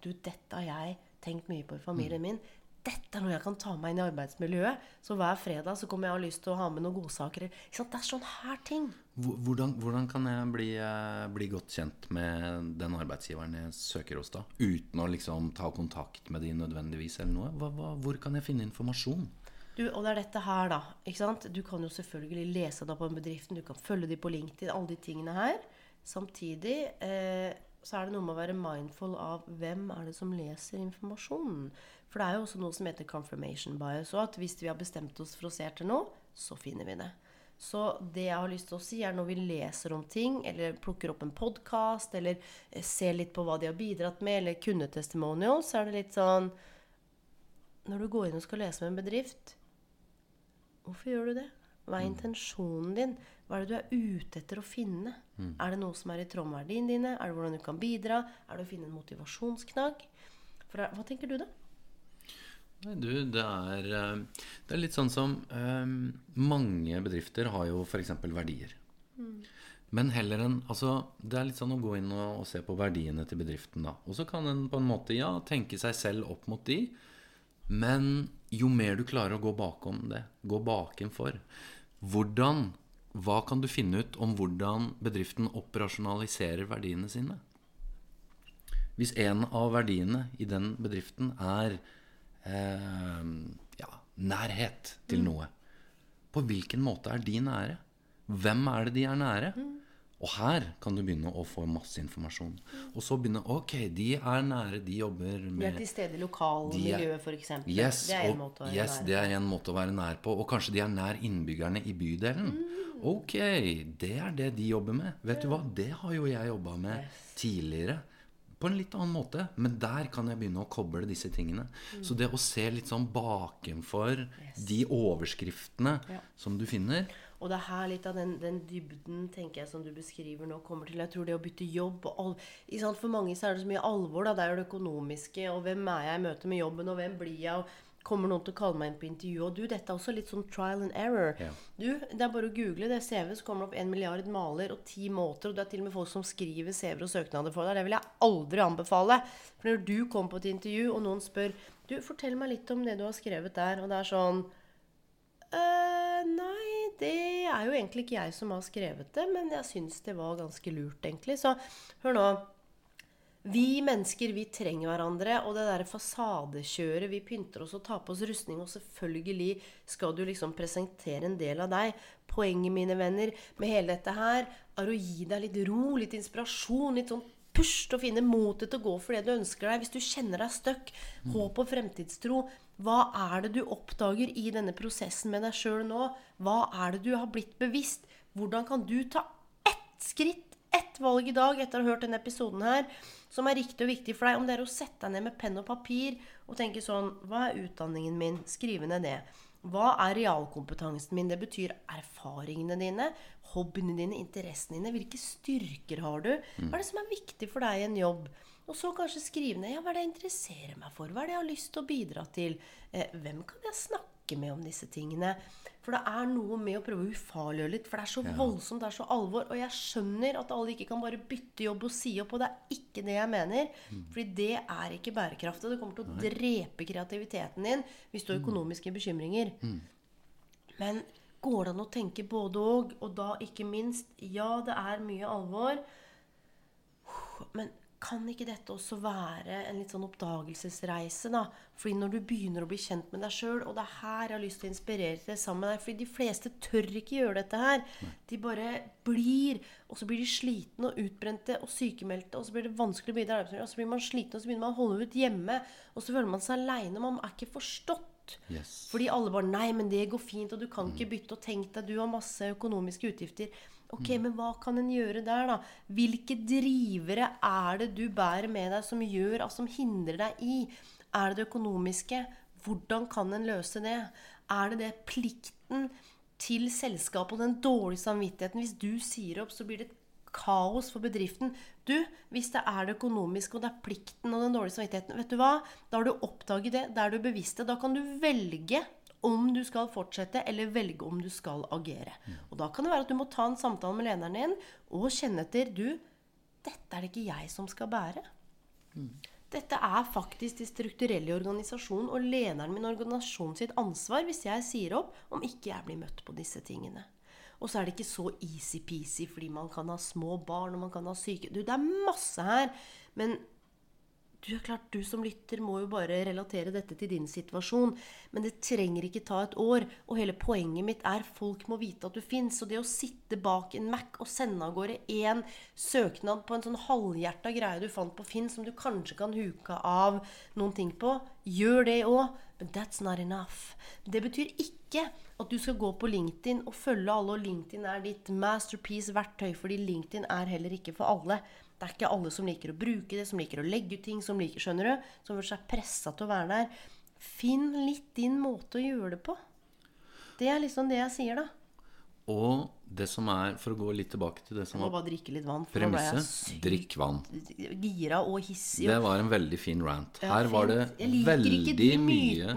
[SPEAKER 1] Du, dette har jeg tenkt mye på i familien min. Dette er noe jeg kan ta med inn i arbeidsmiljøet. Så hver fredag så kommer jeg og har lyst til å ha med noen godsaker. Det er sånn her ting.
[SPEAKER 2] Hvordan, hvordan kan jeg bli, eh, bli godt kjent med den arbeidsgiveren jeg søker hos, da? Uten å liksom ta kontakt med de nødvendigvis, eller noe? Hva, hva, hvor kan jeg finne informasjon?
[SPEAKER 1] Du, og det er dette her, da. Ikke sant? Du kan jo selvfølgelig lese deg på en bedriften, du kan følge dem på LinkedIn, alle de tingene her. Samtidig eh, så er det noe med å være mindful av hvem er det som leser informasjonen. For det er jo også noe som heter confirmation bias, og at hvis vi har bestemt oss for å se etter noe, så finner vi det. Så det jeg har lyst til å si, er når vi leser om ting, eller plukker opp en podkast, eller eh, ser litt på hva de har bidratt med, eller kundetestimonials, så er det litt sånn Når du går inn og skal lese med en bedrift, Hvorfor gjør du det? Hva er intensjonen din? Hva er det du er ute etter å finne? Er det noe som er i tråd med verdiene dine? Er det hvordan du kan bidra? Er det å finne en motivasjonsknagg? For, hva tenker du, da?
[SPEAKER 2] Nei, du, det er, eh, det er litt sånn som um, Mange bedrifter har jo f.eks. verdier. Men heller enn altså, Det er litt sånn å gå inn og, og se på verdiene til bedriften. da. Og så kan en på en måte ja, tenke seg selv opp mot de. Men jo mer du klarer å gå bakom det, gå bakenfor Hvordan Hva kan du finne ut om hvordan bedriften operasjonaliserer verdiene sine? Hvis en av verdiene i den bedriften er eh, ja, nærhet til noe, på hvilken måte er de nære? Hvem er det de er nære? Og her kan du begynne å få masse informasjon. Og så begynne Ok, de er nære, de jobber med De
[SPEAKER 1] er til stede i lokalmiljøet, f.eks.
[SPEAKER 2] Yes,
[SPEAKER 1] det er en måte å være
[SPEAKER 2] yes,
[SPEAKER 1] nær
[SPEAKER 2] det er en måte å være nær på. Og kanskje de er nær innbyggerne i bydelen.
[SPEAKER 1] Mm.
[SPEAKER 2] Ok, det er det de jobber med. Vet du hva, det har jo jeg jobba med tidligere. På en litt annen måte. Men der kan jeg begynne å koble disse tingene.
[SPEAKER 1] Mm.
[SPEAKER 2] Så det å se litt sånn bakenfor de overskriftene som du finner
[SPEAKER 1] Og det er her litt av den, den dybden tenker jeg, som du beskriver nå, kommer til. Jeg tror det å bytte jobb og al? For mange så er det så mye alvor. Da. Det er jo det økonomiske. Og hvem er jeg i møte med jobben, og hvem blir jeg? og Kommer noen til å kalle meg inn på intervju? Og du, dette er også litt sånn trial and error.
[SPEAKER 2] Ja.
[SPEAKER 1] Du, Det er bare å google det CV, så kommer det opp en milliard maler og ti måter. Og det er til og med folk som skriver CV-er og søknader for deg. Det vil jeg aldri anbefale. For når du kommer på et intervju, og noen spør Du, fortell meg litt om det du har skrevet der. Og det er sånn «Øh, nei, det er jo egentlig ikke jeg som har skrevet det, men jeg syns det var ganske lurt, egentlig. Så hør nå. Vi mennesker, vi trenger hverandre, og det derre fasadekjøret Vi pynter oss og tar på oss rustning, og selvfølgelig skal du liksom presentere en del av deg. Poenget, mine venner, med hele dette her er å gi deg litt ro, litt inspirasjon, litt sånn push til å finne motet til å gå for det du ønsker deg. Hvis du kjenner deg stuck, håp og fremtidstro, hva er det du oppdager i denne prosessen med deg sjøl nå? Hva er det du har blitt bevisst? Hvordan kan du ta ett skritt, ett valg i dag etter å ha hørt denne episoden her, som er riktig og viktig for deg? Om det er å sette deg ned med penn og papir og tenke sånn Hva er utdanningen min? Skrive ned det. Hva er realkompetansen min? Det betyr erfaringene dine, hobbyene dine, interessene dine. Hvilke styrker har du? Hva er det som er viktig for deg i en jobb? Og så kanskje skrive ned ja, hva er det jeg interesserer meg for. Hva er det jeg har lyst til å bidra til? Eh, hvem kan jeg snakke med om disse tingene? For det er noe med å prøve å ufarliggjøre litt. For det er så voldsomt, det er så alvor. Og jeg skjønner at alle ikke kan bare bytte jobb og si opp. Og det er ikke det jeg mener. Fordi det er ikke bærekraftig. Det kommer til å drepe kreativiteten din hvis du har økonomiske bekymringer. Men går det an å tenke både og? Og da ikke minst Ja, det er mye alvor. Men kan ikke dette også være en litt sånn oppdagelsesreise, da? Fordi når du begynner å bli kjent med deg sjøl, og det er her jeg har lyst til å inspirere deg sammen med deg Fordi de fleste tør ikke gjøre dette her. De bare blir, og så blir de slitne og utbrente og sykemeldte, og så blir det vanskelig å begynne i arbeidsmiljøet, og så blir man sliten, og så begynner man å holde ut hjemme, og så føler man seg aleine, man er ikke forstått.
[SPEAKER 2] Yes.
[SPEAKER 1] Fordi alle bare 'Nei, men det går fint, og du kan ikke bytte', og tenk deg, du har masse økonomiske utgifter. Ok, men hva kan en gjøre der, da? Hvilke drivere er det du bærer med deg som gjør, altså som hindrer deg i? Er det det økonomiske? Hvordan kan en løse det? Er det det plikten til selskapet og den dårlige samvittigheten? Hvis du sier opp, så blir det et kaos for bedriften. Du, hvis det er det økonomiske, og det er plikten og den dårlige samvittigheten, vet du hva? Da har du oppdaget det, da er du bevisst det. Da kan du velge om du skal fortsette, eller velge om du skal agere. Og da kan det være at du må ta en samtale med lederen din og kjenne etter Du, dette er det ikke jeg som skal bære. Dette er faktisk de strukturelle i organisasjonen og lederen min og organisasjonen sitt ansvar hvis jeg sier opp, om ikke jeg blir møtt på disse tingene. Og så er det ikke så easy-peasy fordi man kan ha små barn og man kan ha syke Du, det er masse her. Men du klart, du som lytter må jo bare relatere dette til din situasjon. Men det trenger ikke ta et år. Og hele poenget mitt er folk må vite at du fins. Og det å sitte bak en Mac og sende av gårde én søknad på en sånn halvhjerta greie du fant på Finn, som du kanskje kan huke av noen ting på, gjør det òg. But that's not enough. Det betyr ikke at du skal gå på LinkedIn og følge alle, og LinkedIn er ditt masterpiece-verktøy, fordi LinkedIn er heller ikke for alle. Det er ikke alle som liker å bruke det, som liker å legge ut ting, som liker, skjønner du, som føler seg pressa til å være der. Finn litt din måte å gjøre det på. Det er liksom det jeg sier, da.
[SPEAKER 2] Og det som er, for å gå litt tilbake til det som var premisset, drikk vann.
[SPEAKER 1] gira og hissig.
[SPEAKER 2] Det var en veldig fin rant. Her var det veldig mye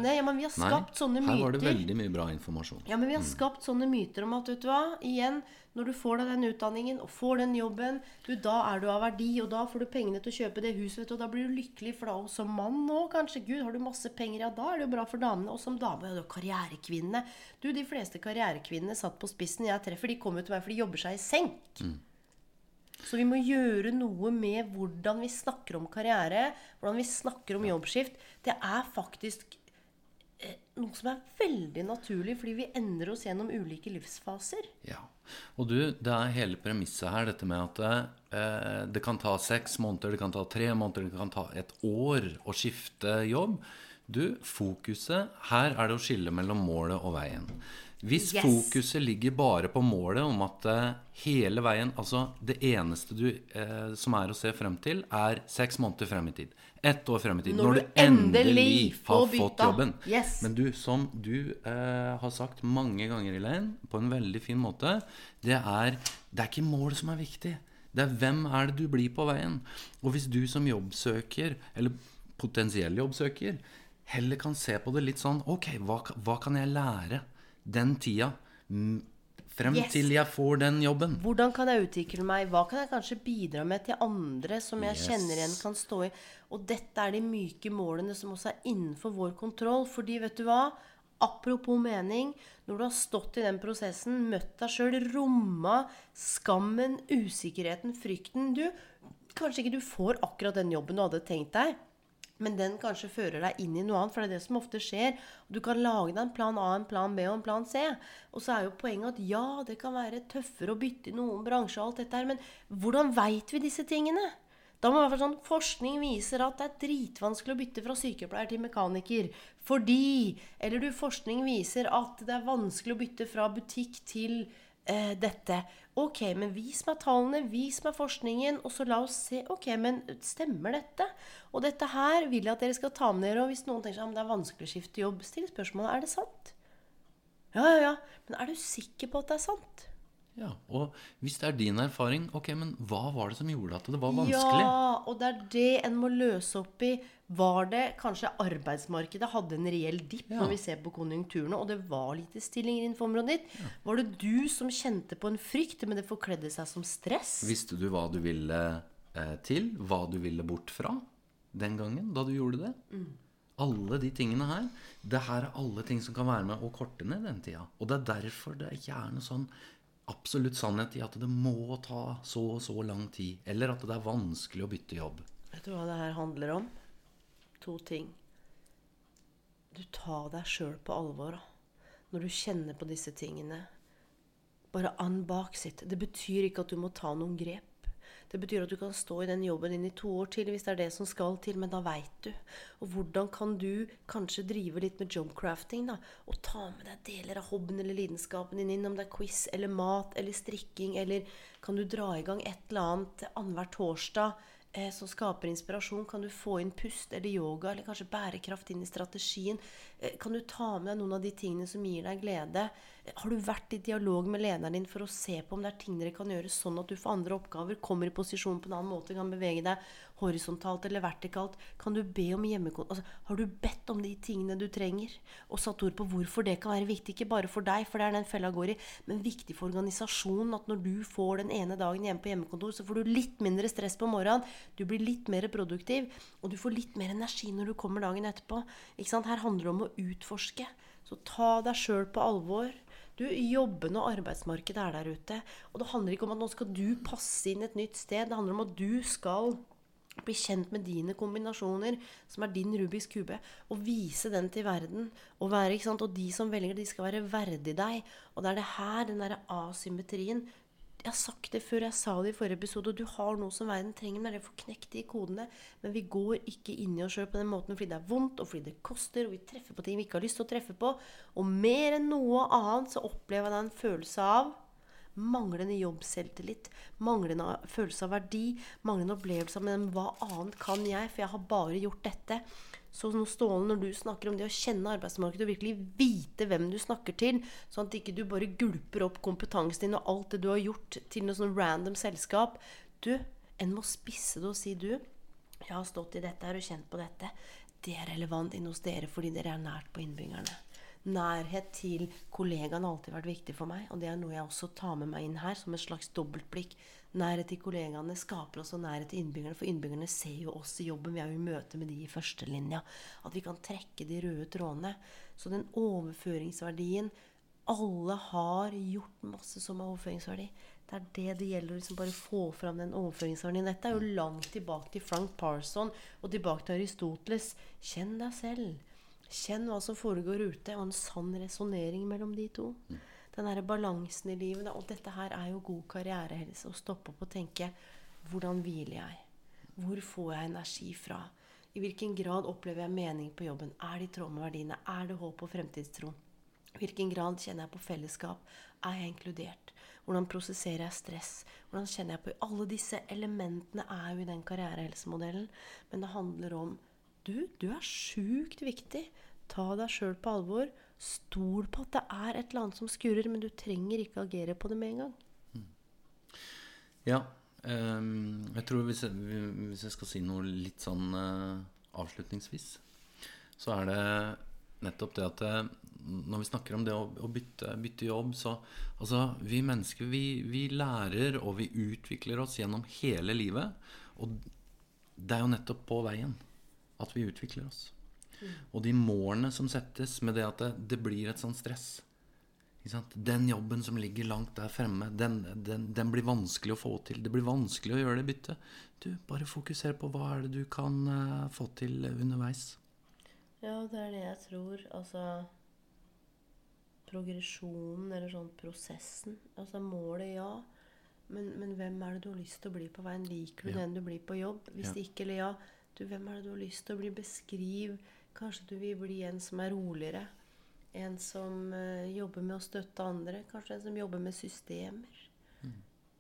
[SPEAKER 1] sånne
[SPEAKER 2] Her var det veldig mye bra informasjon.
[SPEAKER 1] Ja, men vi har skapt sånne myter om at vet du hva, igjen, når du får deg den utdanningen og får den jobben, du, da er du av verdi, og da får du pengene til å kjøpe det huset, vet du, og da blir du lykkelig, for da som mann nå, kanskje, gud, har du masse penger, ja, da er det jo bra for damene, og som dame, ja, du er karrierekvinne. Du, de fleste karrierekvinnene satt på spissen jeg treffer, de kommer jo til meg, for de jobber seg i senk. Så vi må gjøre noe med hvordan vi snakker om karriere, hvordan vi snakker om jobbskift. Det er faktisk eh, noe som er veldig naturlig, fordi vi endrer oss gjennom ulike livsfaser.
[SPEAKER 2] Ja. Og du, det er hele premisset her, dette med at eh, det kan ta seks måneder, det kan ta tre måneder, det kan ta et år å skifte jobb. Du, fokuset her er det å skille mellom målet og veien. Hvis
[SPEAKER 1] Yes.
[SPEAKER 2] fokuset ligger bare på målet om at eh, hele veien Altså det eneste du eh, som er å se frem til, er seks måneder frem i tid. Ett år frem i tid.
[SPEAKER 1] Når
[SPEAKER 2] Når,
[SPEAKER 1] du
[SPEAKER 2] endelig har fått jobben.
[SPEAKER 1] Yes.
[SPEAKER 2] Men du, som du eh, har sagt mange ganger, Elaine, på en veldig fin måte, det er, det er ikke målet som er viktig. Det er hvem er det du blir på veien. Og hvis du som jobbsøker, eller potensiell jobbsøker, heller kan se på det litt sånn Ok, hva, hva kan jeg lære den tida frem
[SPEAKER 1] Yes.
[SPEAKER 2] til jeg får den jobben?
[SPEAKER 1] Hvordan kan jeg utvikle meg? Hva kan jeg kanskje bidra med til andre som jeg
[SPEAKER 2] Yes.
[SPEAKER 1] kjenner igjen kan stå i? Og dette er de myke målene som også er innenfor vår kontroll. Fordi, vet du hva? Apropos mening. Når du har stått i den prosessen, møtt deg sjøl, romma skammen, usikkerheten, frykten Du, kanskje ikke du får akkurat den jobben du hadde tenkt deg. Men den kanskje fører deg inn i noe annet, for det er det som ofte skjer. Du kan lage deg en plan A, en plan B og en plan C. Og så er jo poenget at ja, det kan være tøffere å bytte i noen bransjer og alt dette her, men hvordan veit vi disse tingene? Da må være sånn, Forskning viser at det er dritvanskelig å bytte fra sykepleier til mekaniker. Fordi Eller du, forskning viser at det er vanskelig å bytte fra butikk til eh, dette. Ok, men vis meg tallene, vis meg forskningen, og så la oss se. Ok, men stemmer dette? Og dette her vil jeg at dere skal ta med dere. Og hvis noen tenker seg om det er vanskelig å skifte jobb, still spørsmålet er det sant. Ja, ja, ja. Men er du sikker på at det er sant?
[SPEAKER 2] Ja, Og hvis det er din erfaring, ok, men hva var det som gjorde at det var vanskelig?
[SPEAKER 1] Ja, og det er det en må løse opp i. Var det kanskje arbeidsmarkedet hadde en reell dipp
[SPEAKER 2] Ja.
[SPEAKER 1] når vi ser på konjunkturene, og det var lite stillinger innenfor området ditt? Var det du som kjente på en frykt, men det forkledde seg som stress?
[SPEAKER 2] Visste du hva du ville eh, til? Hva du ville bort fra den gangen da du gjorde det? Alle de tingene her. Det her er alle ting som kan være med å korte ned den tida. Og det er derfor det ikke er noe sånn absolutt sannhet i at det må ta så og så lang tid. Eller at det er vanskelig å bytte jobb.
[SPEAKER 1] Vet du hva det her handler om? To ting. Du tar deg sjøl på alvor når du kjenner på disse tingene. Bare an bak sitt. Det betyr ikke at du må ta noen grep. Det betyr at du kan stå i den jobben din i to år til hvis det er det som skal til, men da veit du. Og hvordan kan du kanskje drive litt med jobcrafting, da? Og ta med deg deler av hobbyen eller lidenskapen din inn, om det er quiz eller mat eller strikking, eller kan du dra i gang et eller annet annenhver torsdag? eh, som skaper inspirasjon? Kan du få inn pust eller yoga eller kanskje bærekraft inn i strategien? Eh, kan du ta med deg noen av de tingene som gir deg glede? Eh, har du vært i dialog med lederen din for å se på om det er ting dere kan gjøre sånn at du får andre oppgaver, kommer i posisjon på en annen måte, kan bevege deg horisontalt eller vertikalt? Kan du be om hjemmekon... Altså, har du bedt om de tingene du trenger? Og satt ord på hvorfor det kan være viktig, ikke bare for deg, for det er den fella går i, men viktig for organisasjonen at når du får den ene dagen hjemme på hjemmekontor, så får du litt mindre stress på morgenen, du blir litt mer produktiv, og du får litt mer energi når du kommer dagen etterpå. Ikke sant? Her handler det om å utforske. Så ta deg sjøl på alvor. Du, Jobbene og arbeidsmarkedet er der ute. Og det handler ikke om at nå skal du passe inn et nytt sted. Det handler om at du skal bli kjent med dine kombinasjoner, som er din Rubiks kube, og vise den til verden. Og, være, ikke sant? og de som velger de skal være verdig deg. Og det er det her, den derre asymmetrien Jeg har sagt det før, jeg sa det i forrige episode, og du har noe som verden trenger, men det er å få knekt de kodene. Men vi går ikke inn i oss sjøl på den måten fordi det er vondt, og fordi det koster, og vi treffer på ting vi ikke har lyst til å treffe på. Og mer enn noe annet så opplever jeg en følelse av manglende jobbselvtillit, manglende følelse av verdi, manglende opplevelse av men hva annet kan jeg, for jeg har bare gjort dette. Så nå Ståle, når du snakker om det å kjenne arbeidsmarkedet og virkelig vite hvem du snakker til, sånn at ikke du bare gulper opp kompetansen din og alt det du har gjort, til noe sånn random selskap Du, en må spisse det og si du, jeg har stått i dette her og kjent på dette. Det er relevant inn hos dere fordi dere er nært på innbyggerne. Nærhet til kollegaene har alltid vært viktig for meg, og det er noe jeg også tar med meg inn her som et slags dobbeltblikk. Nærhet til kollegaene skaper også nærhet til innbyggerne, for innbyggerne ser jo oss i jobben. Vi er jo i møte med de i førstelinja. At vi kan trekke de røde trådene. Så den overføringsverdien Alle har gjort masse som har overføringsverdi. Det er det det gjelder å liksom bare få fram den overføringsverdien. Dette er jo langt tilbake til Frank Parson og tilbake til Aristoteles. Kjenn deg selv. Kjenn hva som foregår ute, og en sann resonnering mellom de to. Den derre balansen i livet. Og dette her er jo god karrierehelse. Å stoppe opp og tenke hvordan hviler jeg? Hvor får jeg energi fra? I hvilken grad opplever jeg mening på jobben? Er det i tråd med verdiene? Er det håp og fremtidstro? I hvilken grad kjenner jeg på fellesskap? Er jeg inkludert? Hvordan prosesserer jeg stress? Hvordan kjenner jeg på Alle disse elementene er jo i den karrierehelsemodellen. Men det handler om du, du er sjukt viktig. Ta deg sjøl på alvor. Stol på at det er et eller annet som skurrer, men du trenger ikke agere på det med en gang.
[SPEAKER 2] Ja. Um, jeg tror hvis jeg, hvis jeg skal si noe litt sånn uh, avslutningsvis, så er det nettopp det at eh, når vi snakker om det å, å bytte, bytte jobb, så Altså, vi mennesker, vi, vi lærer og vi utvikler oss gjennom hele livet. Og det er jo nettopp på veien at vi utvikler oss. Og de målene som settes med det at det, det blir et sånt stress? Den jobben som ligger langt der fremme, den, den, den blir vanskelig å få til. Det blir vanskelig å gjøre det byttet. Du, bare fokuser på hva er det du kan uh, få til underveis.
[SPEAKER 1] Ja, det er det jeg tror. Altså Progresjonen, eller sånn prosessen. Altså målet, ja. Men, men hvem er det du har lyst til å bli på veien? Liker du
[SPEAKER 2] Ja.
[SPEAKER 1] den du blir på jobb? Hvis
[SPEAKER 2] Ja.
[SPEAKER 1] ikke, eller ja. Du, hvem er det du har lyst til å bli? Beskriv. Kanskje du vil bli en som er roligere. En som eh, jobber med å støtte andre. Kanskje en som jobber med systemer.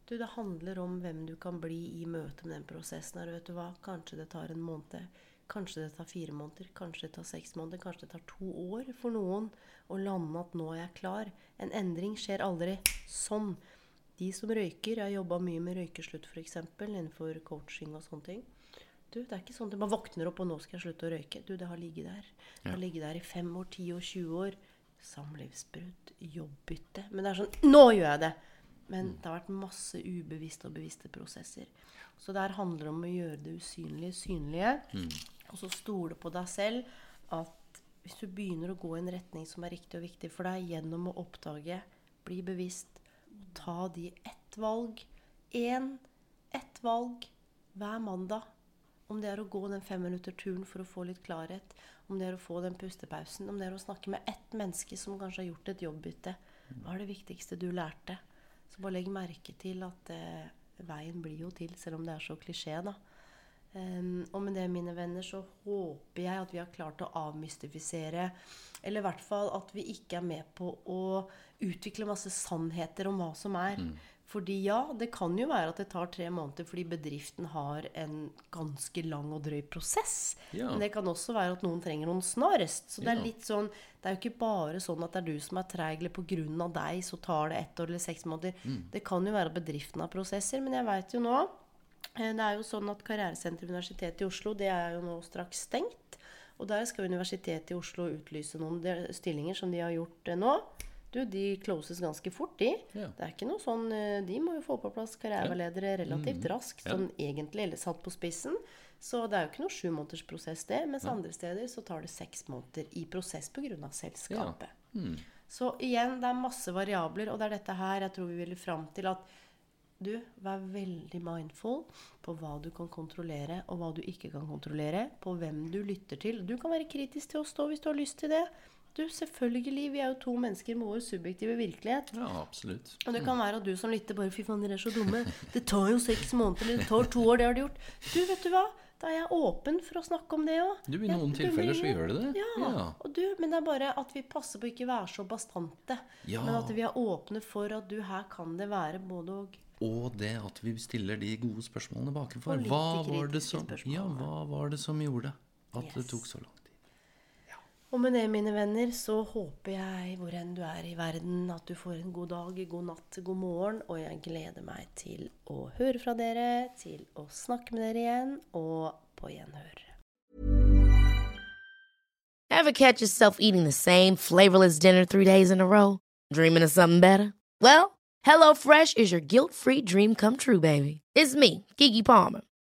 [SPEAKER 1] Du, det handler om hvem du kan bli i møte med den prosessen her. Vet du hva? Kanskje det tar en måned. Kanskje det tar fire måneder. Kanskje det tar seks måneder. Kanskje det tar to år for noen å lande at nå er jeg klar. En endring skjer aldri sånn. De som røyker, jeg har jobba mye med røykeslutt f.eks. innenfor coaching og sånne ting. Du, Det er ikke sånn at man våkner opp og nå skal jeg slutte å røyke. Du, Det har ligget der. Det har ligget der i fem år, ti år, 20 år. Samlivsbrudd, jobbbytte. Men det er sånn Nå gjør jeg det! Men det har vært masse ubevisste og bevisste prosesser. Så det her handler om å gjøre det usynlige synlige. Og så stole på deg selv at hvis du begynner å gå i en retning som er riktig og viktig for deg, gjennom å oppdage, bli bevisst, og ta de ett valg, én, ett valg hver mandag. Om det er å gå den femminutterturen for å få litt klarhet, om det er å få den pustepausen, om det er å snakke med ett menneske som kanskje har gjort et jobbbytte. Hva er det viktigste du lærte? Så bare legg merke til at eh, veien blir jo til, selv om det er så klisjé, da. Um, og med det, mine venner, så håper jeg at vi har klart å avmystifisere Eller i hvert fall at vi ikke er med på å utvikle masse sannheter om hva som er. Mm. Fordi ja, det kan jo være at det tar tre måneder fordi bedriften har en ganske lang og drøy prosess. Ja. Men det kan også være at noen trenger noen snarest. Så det er litt sånn Det er jo ikke bare sånn at det er du som er treig, eller pga. deg så tar det ett år eller seks måneder. Mm. Det kan jo være at bedriften har prosesser. Men jeg veit jo nå Eh, det er jo sånn at Karrieresenteret ved Universitetet i Oslo det er jo nå straks stengt. Og der skal Universitetet i Oslo utlyse noen stillinger som de har gjort eh, nå. Du, De closes ganske fort, de. Ja. Det er ikke noe sånn, eh, De må jo få på plass karriereveiledere relativt mm. raskt, sånn egentlig, eller satt på spissen. Så det er jo ikke noe sjumånedersprosess, det. Mens ja. andre steder så tar det seks måneder i prosess pga. selskapet. Ja. Mm. Så igjen, det er masse variabler, og det er dette her jeg tror vi vil fram til at du, vær veldig mindful på hva du kan kontrollere, og hva du ikke kan kontrollere. På hvem du lytter til. Du kan være kritisk til å stå hvis du har lyst til det. Du, selvfølgelig, Vi er jo to mennesker med vår subjektive virkelighet.
[SPEAKER 2] Ja, absolutt.
[SPEAKER 1] Og det kan være at du som lytter bare Fy faen, dere er så dumme. Det tar jo seks måneder, eller det tar to år. Det har det gjort. Du, vet du hva? Da er jeg åpen for å snakke om det òg.
[SPEAKER 2] Du, I noen jeg, tilfeller så gjør det det.
[SPEAKER 1] Ja. ja. Og du, men det er bare at vi passer på å ikke være så bastante. Ja. Men at vi er åpne for at du, her kan det være både og.
[SPEAKER 2] Og det at vi stiller de gode spørsmålene bakenfor. Hva var, det som, ja, hva var det som gjorde at yes. det tok så lang tid?
[SPEAKER 1] Ja. Og med det, mine venner, så håper jeg hvor enn du er i verden, at du får en god dag, god natt, god morgen. Og jeg gleder meg til å høre fra dere, til å snakke med dere igjen, og på gjenhør. Ever catch yourself eating the same flavorless dinner three days in a row? Dreaming of something better? Well, HelloFresh is your guilt-free dream come true, baby. It's me, Kiki Palmer.